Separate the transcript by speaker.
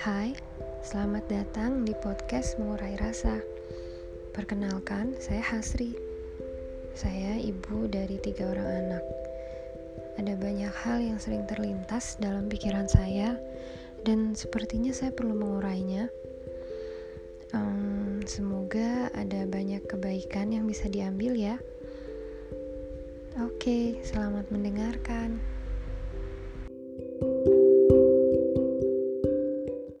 Speaker 1: Hai, selamat datang di podcast Mengurai Rasa. Perkenalkan, saya Hasri. Saya ibu dari tiga orang anak. Ada banyak hal yang sering terlintas dalam pikiran saya, dan sepertinya saya perlu mengurainya. Um, semoga ada banyak kebaikan yang bisa diambil, ya. Oke, selamat mendengarkan.